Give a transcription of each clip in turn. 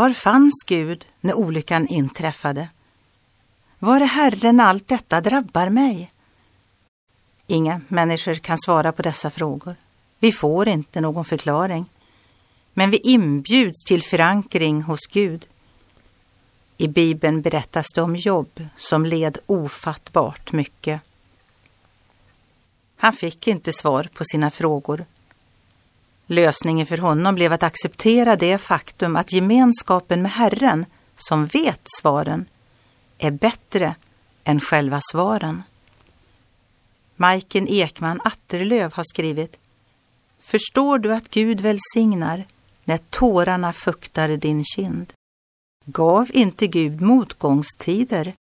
Var fanns Gud när olyckan inträffade? Var är Herren när allt detta drabbar mig? Inga människor kan svara på dessa frågor. Vi får inte någon förklaring. Men vi inbjuds till förankring hos Gud. I Bibeln berättas det om Jobb som led ofattbart mycket. Han fick inte svar på sina frågor. Lösningen för honom blev att acceptera det faktum att gemenskapen med Herren, som vet svaren, är bättre än själva svaren. Majken Ekman Atterlöv har skrivit Förstår du att Gud välsignar när tårarna fuktar din kind? Gav inte Gud motgångstider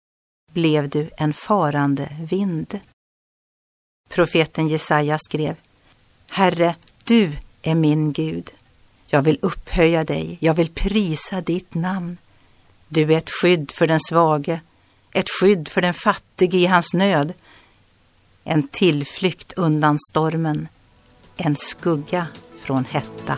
blev du en farande vind. Profeten Jesaja skrev Herre, du är min Gud. Jag vill upphöja dig, jag vill prisa ditt namn. Du är ett skydd för den svage, ett skydd för den fattige i hans nöd, en tillflykt undan stormen, en skugga från hetta.